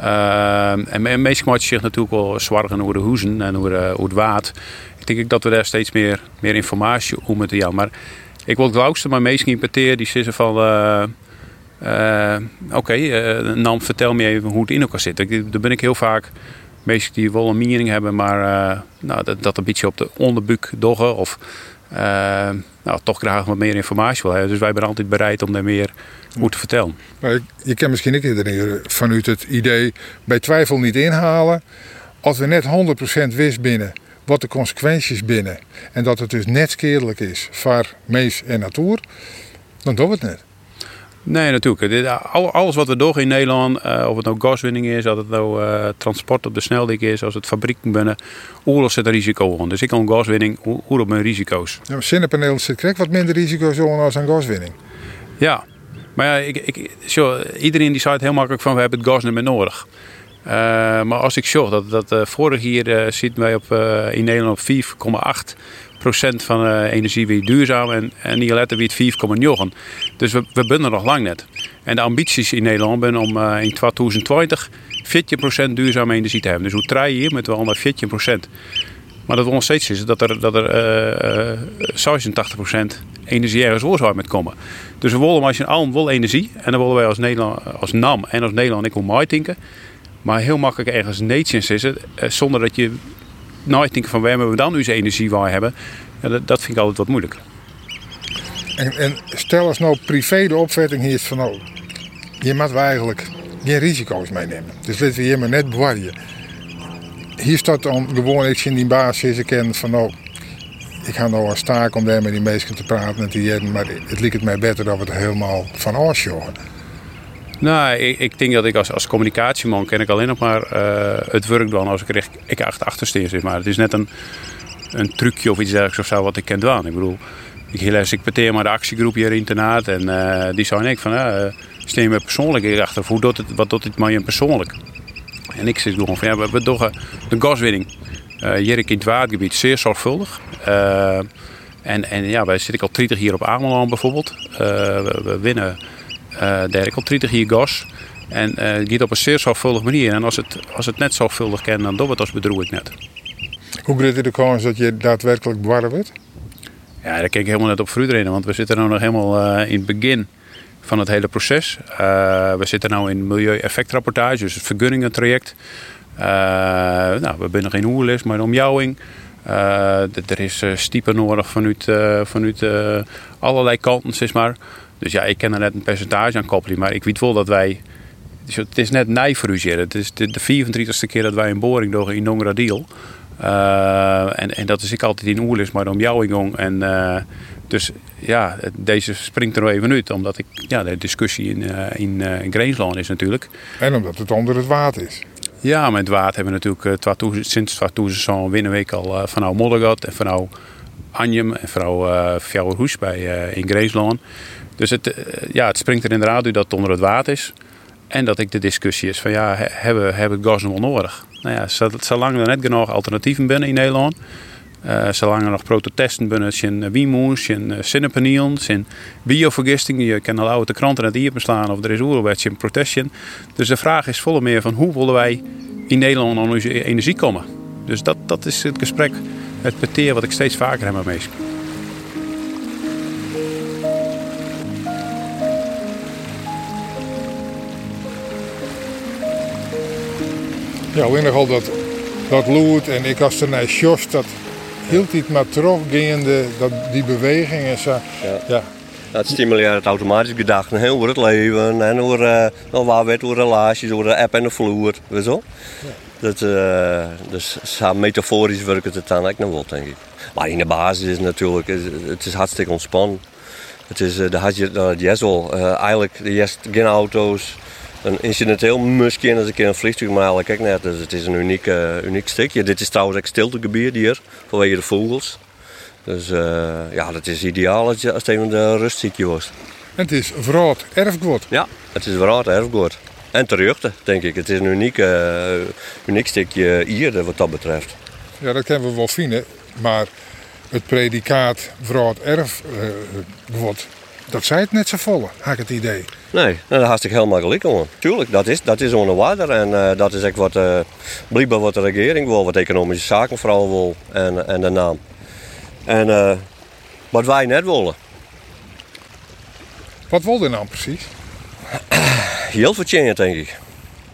Uh, en, meestal maakt zich natuurlijk wel zorgen over de hoezen en over, uh, het water. Ik denk dat we daar steeds meer, meer informatie om moeten ja. Maar ik wil het oudste maar meestal importeren die zeggen van... Eh, Oké, eh, Nam, vertel me even hoe het in elkaar zit. Daar ben ik heel vaak mensen die wel een mening hebben, maar eh, nou, dat, dat een beetje op de onderbuik doggen of eh, nou, toch graag wat meer informatie wil hebben. Dus wij zijn altijd bereid om daar meer over te vertellen. Maar je- kan misschien een keer erin vanuit het idee bij twijfel niet inhalen. Als we net 100% wist binnen wat de consequenties binnen en dat het dus net skeerlijk is voor mens en natuur, dan doen we het net. Nee, natuurlijk. Dit, alles wat we doen in Nederland, eh, of het nou gaswinning is, of het nou eh, transport op de snelweg is, als het fabrieken binnen, oorlog zit er risico aan. Dus ik kan gaswinning, hoe op mijn risico's. Ja, zonnepanelen zit krijgt wat minder risico's aan als aan gaswinning. Ja, maar ja, ik, ik, zo, iedereen die zei het heel makkelijk van we hebben het gas niet meer nodig. Eh, maar als ik zorg dat, dat vorig jaar zitten wij op, in Nederland op 4,8 procent van de energie weer duurzaam en, en niet later weer het 4,9. Dus we, we er nog lang net. En de ambities in Nederland zijn om eh, in 2020 14% duurzame energie te hebben. Dus hoe trein je hier met wel naar 14%. Maar dat wil nog steeds is dat er, dat er eh, eh, 86% energie ergens oorzaak met komen. Dus we willen als je allen wil energie. En dan willen wij als, Nederland, als NAM en als Nederland ik wil mooi denken. Maar heel makkelijk ergens nations is het. eh, zonder dat je nooit denkt van waar hebben we dan onze energie waar hebben. Dat, vind ik altijd wat moeilijk. En, en stel als nou privé de opvatting hier is van nou, je mag eigenlijk geen risico's meenemen. Dus laten we hier maar net bewarren. Hier staat dan gewoon iets in die basis ken van nou, ik ga nou aan staak om daar met die mensen te praten en maar het lijkt het mij beter dat we er helemaal van afsjorgen. Nou, ik, ik denk dat ik als, als communicatieman ken ik alleen nog maar eh, het werk doen als ik er echt ik echt achtersteer zit. Maar het is net een, een trucje of iets dergelijks of zo wat ik kan doen. Ik bedoel, ik, helaas, ik peteer maar de actiegroep hier in internaat en eh, die ik van, uh, me persoonlijk achter. Hoe doet het, wat doet maar je persoonlijk? En ik zit gewoon van, we, doen de gaswinning. Uh, hier in het waardgebied zeer zorgvuldig. Uh, en, en ja, wij zitten al 30 hier op Ameland bijvoorbeeld. Uh, we winnen daar al 30 hier gas. En uh, het gaat op een zeer zorgvuldige manier. En als het, als het net zorgvuldig kan, dan doen we het als bedroeg net. Hoe groot is de kans dat je daadwerkelijk bewarren wordt? Ja, daar kijk ik helemaal net op voor iedereen. Want we zitten nu nog helemaal uh, in het begin van het hele proces. Uh, we zitten nu in milieueffectrapportage, dus het vergunningentraject. Uh, nou, we zijn nog in oerlis, maar omjouwing. er is stiepen nodig vanuit, vanuit allerlei kanten, zeg maar. Dus ja, ik ken er net een percentage aan koppelen, maar ik weet wel dat wij. Het is net nijveruseren. Het is de, de 34e keer dat wij een boring doen in Dongradiel. Uh, en, en dat is ik altijd in Oerlis, maar om jou ingang. En uh, dus ja, deze springt er nog even uit, omdat ik ja, de discussie in, uh, in, in Greensland is natuurlijk. En omdat het onder het water is. Ja, met het water hebben we natuurlijk 2000, sinds 2000 winnen week al van nou Moddergat en van nou Anjem en uh, Fjouwerhoes bij in Greensland. Dus het, ja, het springt er inderdaad uit dat het onder het water is. En dat ik de discussie is van ja, hebben, hebben we gas nog nodig? Nou ja, zolang er net genoeg alternatieven binnen in Nederland. Uh, zolang er nog prototesten binnen zijn wiemoes, zijn zijn biovergisting. Je kan al oude de kranten net hier beslaan of er is oerwet, zijn protestion. Dus de vraag is volle meer van hoe willen wij in Nederland aan onze energie komen? Dus dat, dat is het gesprek, het peteer wat ik steeds vaker heb met. Ja, alleen nogal dat, dat loert en ik als er naar Jos, dat hield iets maar teruggaande, dat, die beweging en zo. Ja. ja. Dat stimuleert het automatisch gedachten heel over het leven en over, uh, nou, waar werd over relaties, over de app en de vloer, weet je ja. Dat, uh, dus metaforisch werkt het dan ook nog wel, denk ik. Maar in de basis is het natuurlijk, het is hartstikke ontspannen. Het is, uh, de had je, uh, yes wel, eigenlijk, je hebt geen auto's, een incidenteel misschien als een keer een vliegtuig, maar eigenlijk ook net. Dus het is een uniek, uh, uniek stukje. Dit is trouwens ook stiltegebied hier, vanwege de vogels. Dus uh, ja, dat is ideaal als, je, als het even de rustziekje was. En het is verraad erfgoed. Ja, het is verraad erfgoed. En terugte, denk ik. Het is een uniek, uh, uniek stukje hier wat dat betreft. Ja, dat kunnen we wel vinden. Maar het predicaat verraad erfgoed, dat zei het net zo volle, had ik het idee. Nee, nou, dat hartstikke helemaal gelijk om. Tuurlijk, dat is, dat is onder water en uh, dat is echt wat, uh, blijkbaar wat de regering wil, wat economische zaken vooral wil en, en de naam. En uh, wat wij net willen. Wat wil je nou precies? Heel vertjend, denk ik.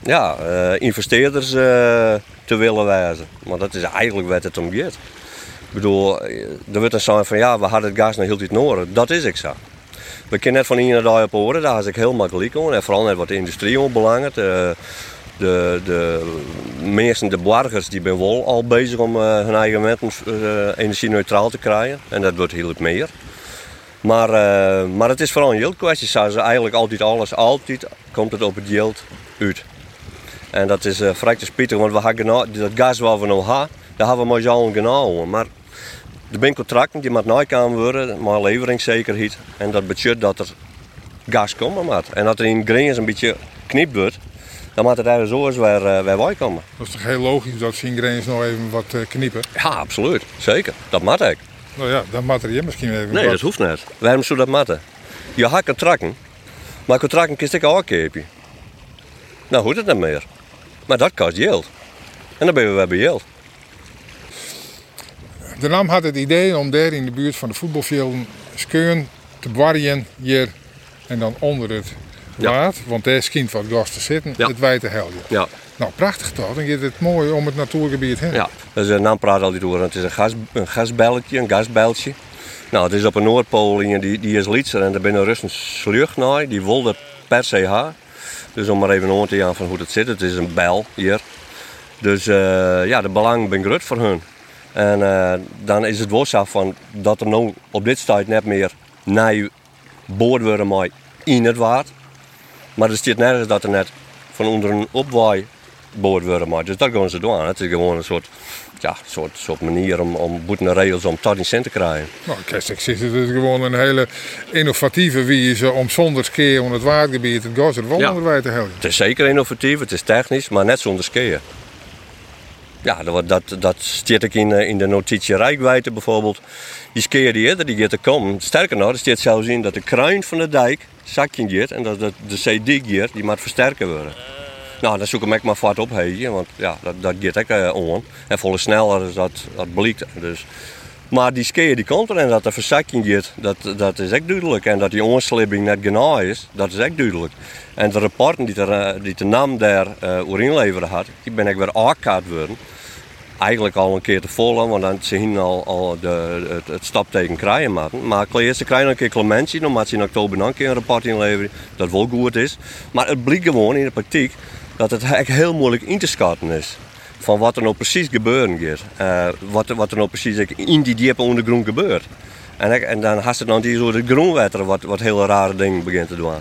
Ja, eh, investeerders eh, te willen wijzen. Maar dat is eigenlijk wat het om gaat. Ik bedoel, eh, er wordt dan zijn van ja, we hadden het gas nog heel tijd nodig. Dat is ik zo. We kunnen net van hier daar op horen, daar is ik heel makkelijk. En vooral net wat de industrie onbelangrijk. De, de, de mensen, de burgers, die zijn wel al bezig om eh, hun eigen wetten uh, energie-neutraal te krijgen. En dat wordt heel het meer. Maar, eh, maar het is vooral een yieldkwestie. Ze eigenlijk altijd alles, altijd komt het op het yield uit. En dat is uh, vrij te want we genau, dat gas wat we nu hebben, daar hebben we maar zo genomen. Maar er zijn contracten die met nagekeken worden, maar leveringszekerheid. En dat betekent dat er gas komt. Maar. En dat er in grens een beetje knipt wordt, dan moet het ergens zo eens weer, uh, weer bij komen. Dat is toch heel logisch dat Singreens nog even wat uh, kniepen? Ja, absoluut. Zeker. Dat moet ik. Nou ja, dan moet er je misschien even Nee, wat. dat hoeft niet. Waarom zou dat matten? Je hebt contracten, maar contracten kun je ook kopen. Nou hoeft het niet meer. Maar dat kost geld. En dan ben we weer bij geld. De NAM had het idee om daar in de buurt van de voetbalvelden skeun te warien hier en dan onder het waard, want daar schijnt wat gas te zitten, het wijte helje. Ja. Nou, prachtig toch? Dan is het mooi om het natuurgebied heen. Ja, dus een naam praat altijd over. Het is een, gas, een gasbelletje, een gasbeltje. Nou, het is op een Noordpool en die, die is lietser en daar binnen een slucht naar. Die wil dat per se hebben. Dus om maar even aan te gaan van hoe het zit. Het is een bel hier. Dus uh, ja, de belang ben groot voor hun. En uh, dan is het zo van dat er nou op dit tijd net meer naar boord worden maar in het waard. Maar er staat nergens dat er net van onder een opwaai boord worden maar. Dus dat gaan ze doen. Het is gewoon een soort, ja, soort, soort manier om, om boeten regels om tot in cent te krijgen. Nou, ik zeg, het is gewoon een hele innovatieve wijze om zonder skiën om het waardgebied het gas wel Ja. te helpen. Het is zeker innovatief, het is technisch, maar net zonder skiën. Ja, dat, dat, dat staat ik in, eh, in de notitie Rijkwijde bijvoorbeeld. Die skiën die eerder die er komen. Sterker nog, er staat zelfs in dat de kruin van de dijk zakje gaat en dat, dat de CD gear die moet versterken worden. Nou, dan zoek ik maar vat op, heen, want ja, dat, dat gaat ook uh, on. En volle sneller is dat, dat blijkt. Dus. Maar die skiën die komt er en dat er verzakking gaat, dat, dat is echt duidelijk. En dat die onslipping net genau is, dat is echt duidelijk. En de rapporten die, eh, die de NAM daar uh, inleveren had, die ben ik weer aangekaart worden. Eigenlijk al een keer te vol, want dan zien al, al de, het, het stapteken krijgen. Maar eerst ze krijgen een keer clementie, moet ze in oktober dan een keer een rapport inleveren dat wel goed is. Maar het blijkt gewoon in de praktijk dat het eigenlijk heel moeilijk in te schatten is. Van wat er nou precies gebeuren. Uh, wat, wat er nou precies in die diepe ondergrond gebeurt. En, en dan has het dan die soort groenwetter wat, wat hele rare dingen begint te doen.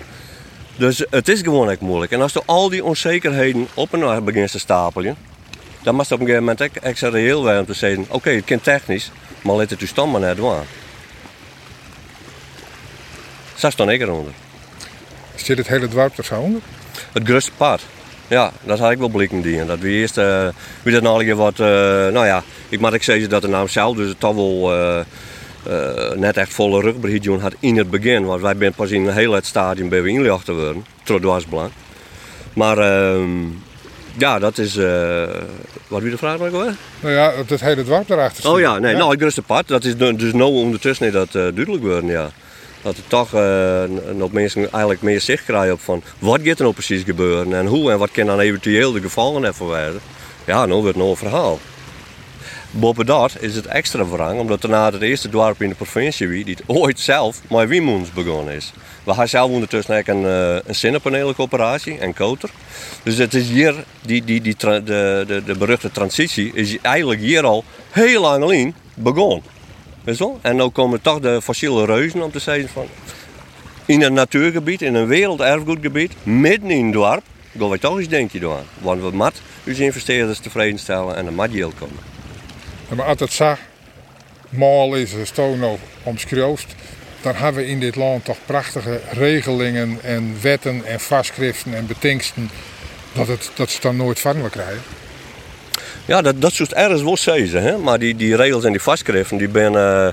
Dus het is gewoon echt moeilijk. En als er al die onzekerheden op en begint te stapelen, dan moet je op een gegeven moment extra reëel zijn om te zeggen: oké, okay, het kan technisch, maar let het uw stand maar net doen. Zo staan ik eronder. Zit het hele dorp er zo onder? Het grootste pad. Ja, dat had ik wel blikken die. Dat we eerst, uh, we dat nou wat, uh, nou ja, ik moet ik zeggen dat de naam zelf dus toch wel uh, net echt volle rugbeheer had in het begin. Want wij zijn pas in een heel het stadium bij we inlicht te worden, trots belang. Maar ehm, ja, dat is, wat wie de vraag nog wel? Nou ja, het hele dorp erachter. Oh ja, nee, ja. nou het grootste pad, dat is dus nu ondertussen dat duidelijk worden, ja dat er toch uh, nog mensen eigenlijk meer zicht krijgen op van wat gaat er nou precies gebeuren en hoe en wat kan dan eventueel de gevallen even worden. Ja, nou wordt nog een verhaal. Boven is het extra verrang, omdat daarna het eerste dorp in de provincie wie die ooit zelf met Wiemoens begonnen is. We hebben zelf ondertussen ook een, uh, een zinnenpanelencoöperatie en koter. Dus het is hier, die, die, die, de, de, de beruchte transitie is eigenlijk hier al heel lang alleen begonnen. Weet? En nu komen toch de fossiele reuzen om te zeggen van... In een natuurgebied, in een werelderfgoedgebied, midden in het dorp... gaan we toch eens denken doen. Want we moeten onze investeerders tevreden stellen en moet geld komen. Ja, maar als het zo mal is, als het nou omschrijft... dan hebben we in dit land toch prachtige regelingen en wetten en vastschriften en betingsten... dat, het, dat ze dan nooit van krijgen. Ja, dat, dat soort ergens wel zeggen. Hè? Maar die, die regels en die vastschriften die ben uh,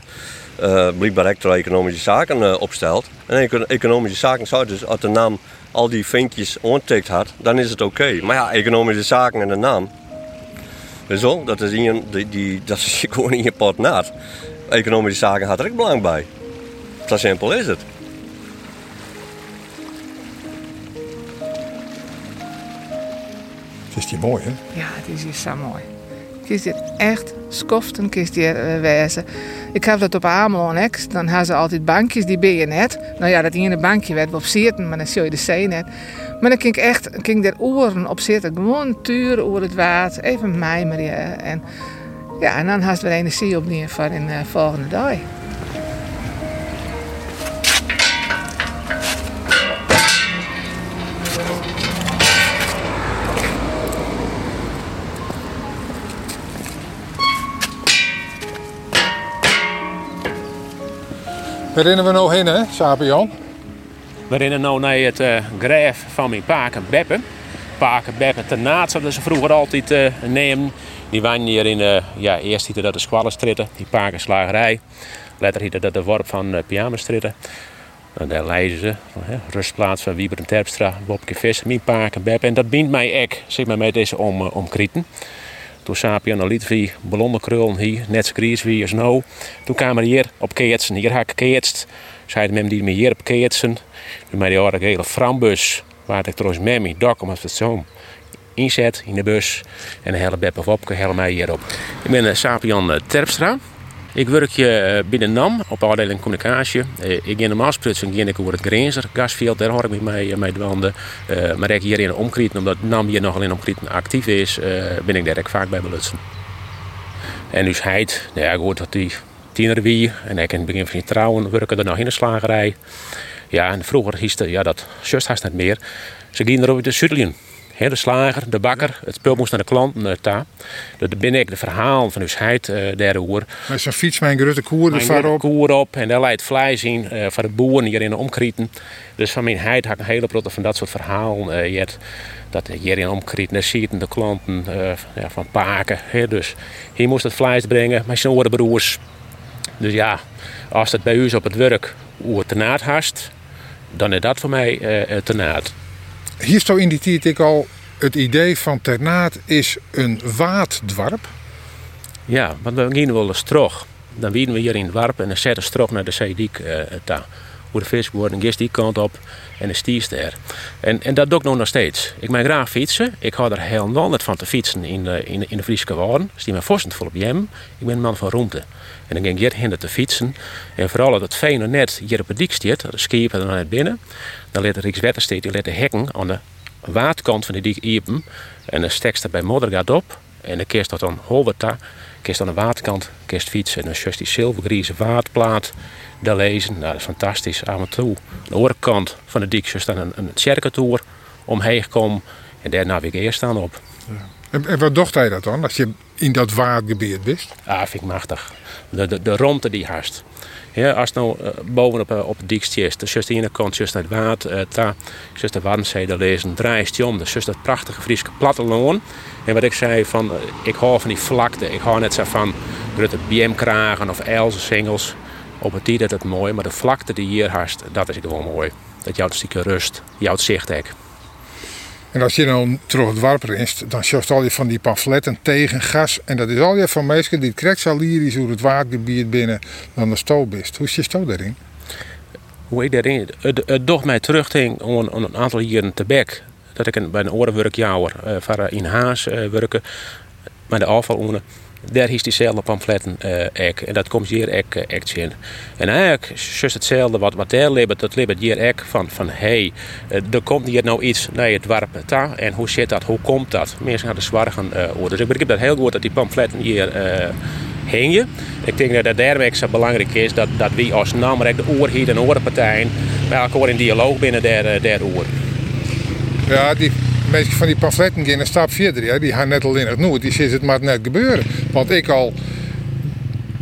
uh, blijkbaar economische zaken uh, opsteld. En economische zaken zou dus als de naam al die vinkjes ontikt had, dan is het oké. Maar ja, economische zaken en de naam. Zo, dat is, in, die, die, dat is [laughs] gewoon in je naad. Economische zaken had er ook belang bij. Zo simpel is het. Is mooi, hè? Ja, het is hier zo mooi. Kies dit echt skoften, kies die uh, wezen. Ik heb dat op Amelon ook. Dan hebben ze altijd bankjes, die ben je net. Nou ja, dat ene bankje werd op zitten, maar dan zie je de zee net. Maar dan ging ik echt ging er oren op zitten. Gewoon turen over het water, even mijmeren. En, ja, en dan had we energie opnieuw voor de uh, volgende dag. Waar rennen we nou heen, hè, Sapian? We rennen nu naar het uh, graf van mijn paken Beppe. Paken Beppe ten naad, zouden ze vroeger altijd uh, nemen. Die waren hier in, uh, ja, eerst hiette dat de Squallenstritten, die pakenslagerij. Later hiette dat de worp van uh, Pyjamastritten. En daar leiden ze, rustplaats van Wieber en Terpstra, Bobke Visser, mijn paken Beppe. En dat bindt mij ek, zeg maar met deze om, om Toen Sapian liet wie ballonnenkrullen hier, net zo gries wie als nou. Toen kwamen hier op keetsen. Hier had ik keetst. Zeiden men die hier op keetsen. Toen mij die oude hele frambus. Waar ik trouwens met me dok om het zo inzet in de bus. En de hele Beppe of Wopke helemaal hierop. Ik ben Sapian Terpstra. Ik werk je binnen NAM op afdeling communicatie. Ik in de Maasprutsen ging ik over het Grenzer gasveld. Daar hoor ik me mee, mee dwanden. Maar ik hier in omkrieten, omdat NAM hier nogal in omkrieten actief is, ben ik daar ook vaak bij belutsen. En dus heid, nou ja, hoor dat die tiener wie. En ik in het begin van je trouwen werken er nog in de slagerij. Ja, en vroeger hieste, ja, dat zus haast niet meer. Ze gingen er over de Zuidlijn de slager, de bakker, het spul moest naar de klant. Uh, ta. Dat ben ik de verhaal van uw heid uh, daarover. Met zijn fiets, mijn grote koer er op. koer op en daar leidt vlees in uh, voor de boeren hier in de omkrieten. Dus van mijn heid had ik een hele protte van dat soort verhalen. Uh, dat hier in omkrieten, daar ziet de klanten ja, van paken. He, dus hier moest het vlees brengen met zijn broers. Dus ja, als het bij u op het werk hoe het te naad hast, dan is dat voor mij te naad. Hier stond in die tijd ik al het idee van Ternaat is een waaddwarp. Ja, want we gingen wel eens terug. Dan wieden we hier in het warp en dan zetten we naar de Zeediek uh. Hoe de vis worden, gist die kant op en de stiers daar. En, en dat doe ik nog steeds. Ik mag graag fietsen. Ik hou er heel net van te fietsen in de, in de, in de Friese Waarden. Dus die me vorstend vol op. Ik ben een man van roemte. En dan ging ik hier te fietsen. En vooral dat het fijne net hier op het dik staat, de schepen er naar binnen. Dan let de Rijkswettersteed die let de hekken aan de waardkant van de dik iepen. En dan stekst er bij moddergaat op. En dan kerst dat dan holwerta. Kerst aan de waterkant, kerst fietsen. En dan just die zilvergrieze waardplaat. Daar lezen. Nou, dat is fantastisch. Aan toe. Aan de andere kant van de dik is dan een, een omheen komen. En daar navigeer staan op. En, en, wat dacht hij dat dan, als je in dat waardgebied bent? Ah, vind ik machtig. De, de, de die haast. Ja, als nou uh, bovenop uh, op het dikstje is, dus de ene kant het water, uh, just de daar lezen, draait je om. Dus just dat prachtige Friese platteland. En wat ik zei, van, ik hou van die vlakte. Ik hou net zo van grote BM-kragen of Else singles. Op het dat het mooi, maar de vlakte die hier haast, dat is gewoon mooi. Dat jouw stukje rust, jouw zicht. En als je dan terug het warp rinst, dan sjoft al je van die pamfletten tegen gas. En dat is al je van mensen die krijgt al lyrisch hoe het waardgebied binnen dan de stoot is. Hoe is je daarin? Hoe ik daarin? Het, het docht mij terugting om een, aantal jaren te bek. Dat ik bij een orenwerkjouwer uh, in Haas uh, werken. Maar de afval daar is diezelfde pamfletten uh, ek. En dat komt hier ek, ek in. En eigenlijk is hetzelfde wat, wat daar lebt, dat lebt hier ek van, van hey, uh, er komt hier nou iets naar het warp ta, en hoe zit dat, hoe komt dat? Mensen gaan de zwargen uh, Dus ik begrijp dat heel goed dat die pamfletten hier hingen. Ik denk dat het daarmee zo belangrijk is dat, dat we als namelijk de oorhiet en oorpartijen bij elkaar in dialoog binnen der, der oor. Ja, die mensen van die pamfletten gaan een stap verder. Ja. Die gaan net al in het noord. Die zien het maar net gebeuren. Want ik al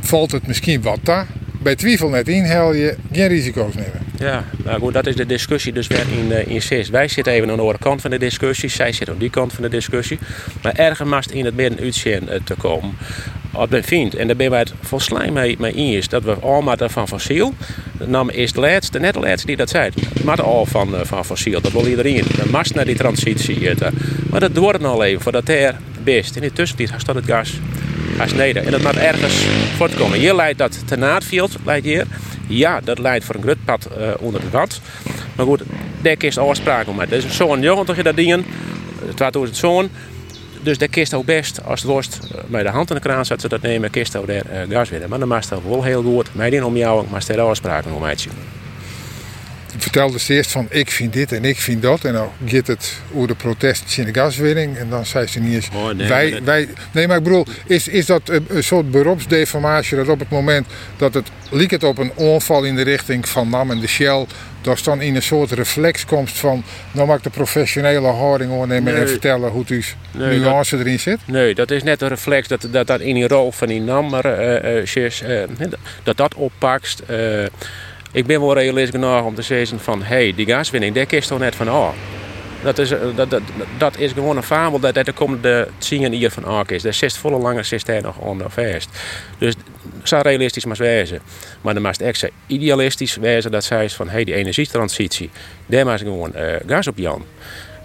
valt het misschien wat daar. Bij twijfel net in, hel je geen risico's nemen. Ja, nou goed, dat is de discussie dus weer in, uh, in CIS. Wij zitten even aan de andere kant van de discussie. Zij zitten aan die kant van de discussie. Maar ergens in het midden uitzien uh, te komen. Wat men vindt, en daar ben wij het volslijn mee, mee eens, dat we allemaal van fossiel. nam is de laatste, net de laatste die dat zei. Maar al van, uh, van fossiel, dat wil iedereen. De mast naar die transitie. Uh, maar dat wordt nog even voordat er best. In de tussentijd staat het gas als neder. En dat moet ergens voortkomen. Hier leidt dat te Naadveld, leidt hier. Ja, dat leidt voor een grutpad uh, onder de wat. Maar goed, daar is afspraak om. Dat is zo'n jongen dat dingen. 2000 zo'n. Dus daar kist ook best, als het worst bij de hand in de kraan zet ze dat nemen, kist ook daar uh, gas winnen. Maar dan maakt het wel heel goed. Mij die om jou, maar er afspraken om mij te vertelde ze eerst van ik vind dit en ik vind dat. En dan gaat het over de protesten in de gaswinning. En dan zei ze niet eens Oh, nee, wij, maar dat- wij. Nee, maar ik bedoel, is, is dat een, een soort beroepsdeformatie dat op het moment dat het liek het op een onval in de richting van NAM en de Shell. Dat dan in een soort reflexkomst van, nou mag ik de professionele houding ondernemen en vertellen hoe Nee, nuance erin zit. Nee, dat is net een reflex dat dat, dat in die rol van die nummer eh, eh, Sjus, eh, dat dat oppakst. Eh, ik ben wel realistisch genoeg om te zeggen van, hé, hey, die gaswinning, daar kist toch net van af. Dat is, eh, dat, dat, dat is gewoon een fabel dat dat de komende tien hier van af is. Daar zit volle lange zit nog onder vast. Dus zo realistisch maar wezen. Maar dan moest echt zo idealistisch wezen dat zij van, hey, die energietransitie, daar moet gewoon eh, gas op Jan.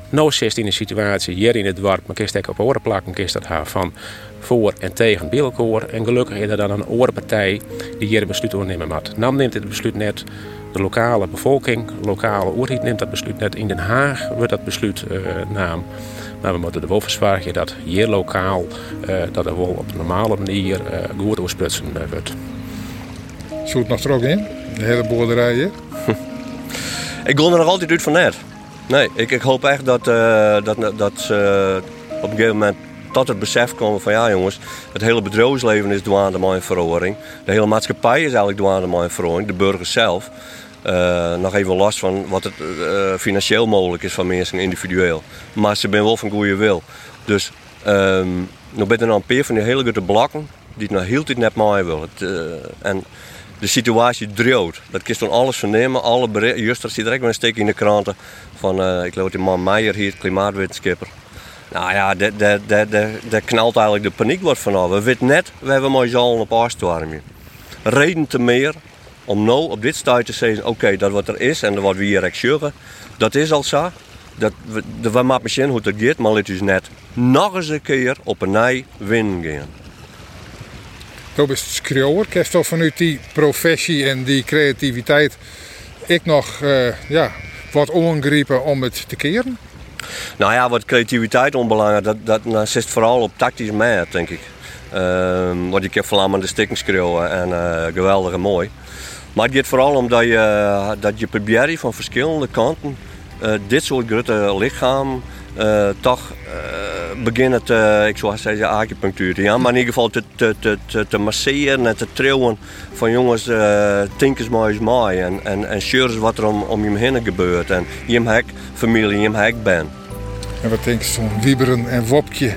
Nou zit in een situatie hier in het dorp, maar kist ik op oren plakken, kist dat haar van voor en tegen Bielkoor. En gelukkig is er dan een oorpartij die hier een besluit nemen moet. NAM neemt dit besluit net, de lokale bevolking, lokale oerhiet neemt dat besluit net. In Den Haag wordt dat besluit uh, naam. Maar we moeten er wel verzorgen dat hier lokaal uh, dat er wel op een normale manier uh, goed oorsprutsen uh, wordt. Zoet nog er ook in? De hele boerderij hier? [laughs] Ik ga er nog altijd uit van net. Nee, ik, ik hoop echt dat, uh, dat, dat ze op een gegeven moment tot het besef komen van ja jongens, het hele bedrijfsleven is douane mijn verhoring. De hele maatschappij is eigenlijk douane mijn verhoring, de burgers zelf. Uh, nog even los van wat het uh, financieel mogelijk is van mensen individueel. Maar ze zijn wel van goede wil. Dus um, nog ben er een van die hele grote blokken die het nog heel net wil. Het, uh, en de situatie dreeuwt. Dat je dan alles vernemen. Alle berichten. Juist, er zit direct een steek in de kranten van, uh, ik geloof die man Meijer hier, klimaatwetenschapper. Nou ja, daar knalt eigenlijk de paniek wordt vanaf. We weten net, we hebben mooi zalm op afstormen. Reden te meer om nou op dit stuit te zeggen, oké, dat wat er is en wat we hier zeggen, dat is al zo. Dat we, we maken misschien hoe het gaat, maar het is net nog eens een keer op een nij winnen gaan. Dat is schreeuwer. Kerst toch vanuit die professie en die creativiteit ik nog uh, ja, wat ongrijpen om het te keren? Nou ja, wat creativiteit onbelangrijk, dat, dat nou, zit vooral op tactisch mee, denk ik. Um, want ik heb vooral aan de stikken schreeuwen en uh, geweldig en mooi. Maar het gaat vooral om dat je, dat je probeert van verschillende kanten dit soort grote lichaam toch uh, beginnen te, ik zou zeggen acupunctuur, ja, maar in ieder geval te, te, te, te, masseren en te trillen van jongens, uh, think eens maar eens mooi en, en, en eens wat er om, om je heen gebeurt en je hek familie, je hek ben. En wat denk je zo'n Wieberen en Wopke,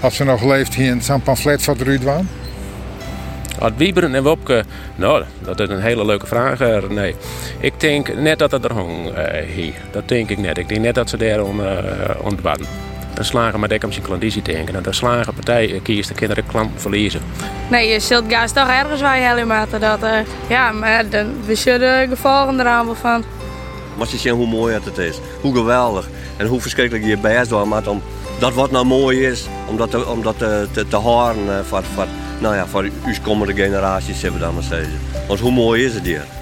als ze nog leeft hier in zo'n pamflet van de Ruudwaan? Wat Wieberen en Wopke, nou, dat is een hele leuke vraag. Nee, ik denk net dat het er hong uh, hier. Dat denk ik net. Ik denk net dat ze daar on, uh, ontbaden. Dan slagen maar dekkers in klandizie denken. En slagen partij kiest de kinderen klant verliezen. Nee, je zult toch ergens waar je helemaal dat. Uh, ja, maar dan we zullen gevolgen eraan wel van. Maar je ziet hoe mooi het is. Hoe geweldig. En hoe verschrikkelijk je best doet. Maar om dat wat nou mooi is, om dat te, om dat te, te, te horen voor, voor, nou ja, voor uw komende generaties, hebben we dan maar zeggen. Want hoe mooi is het hier?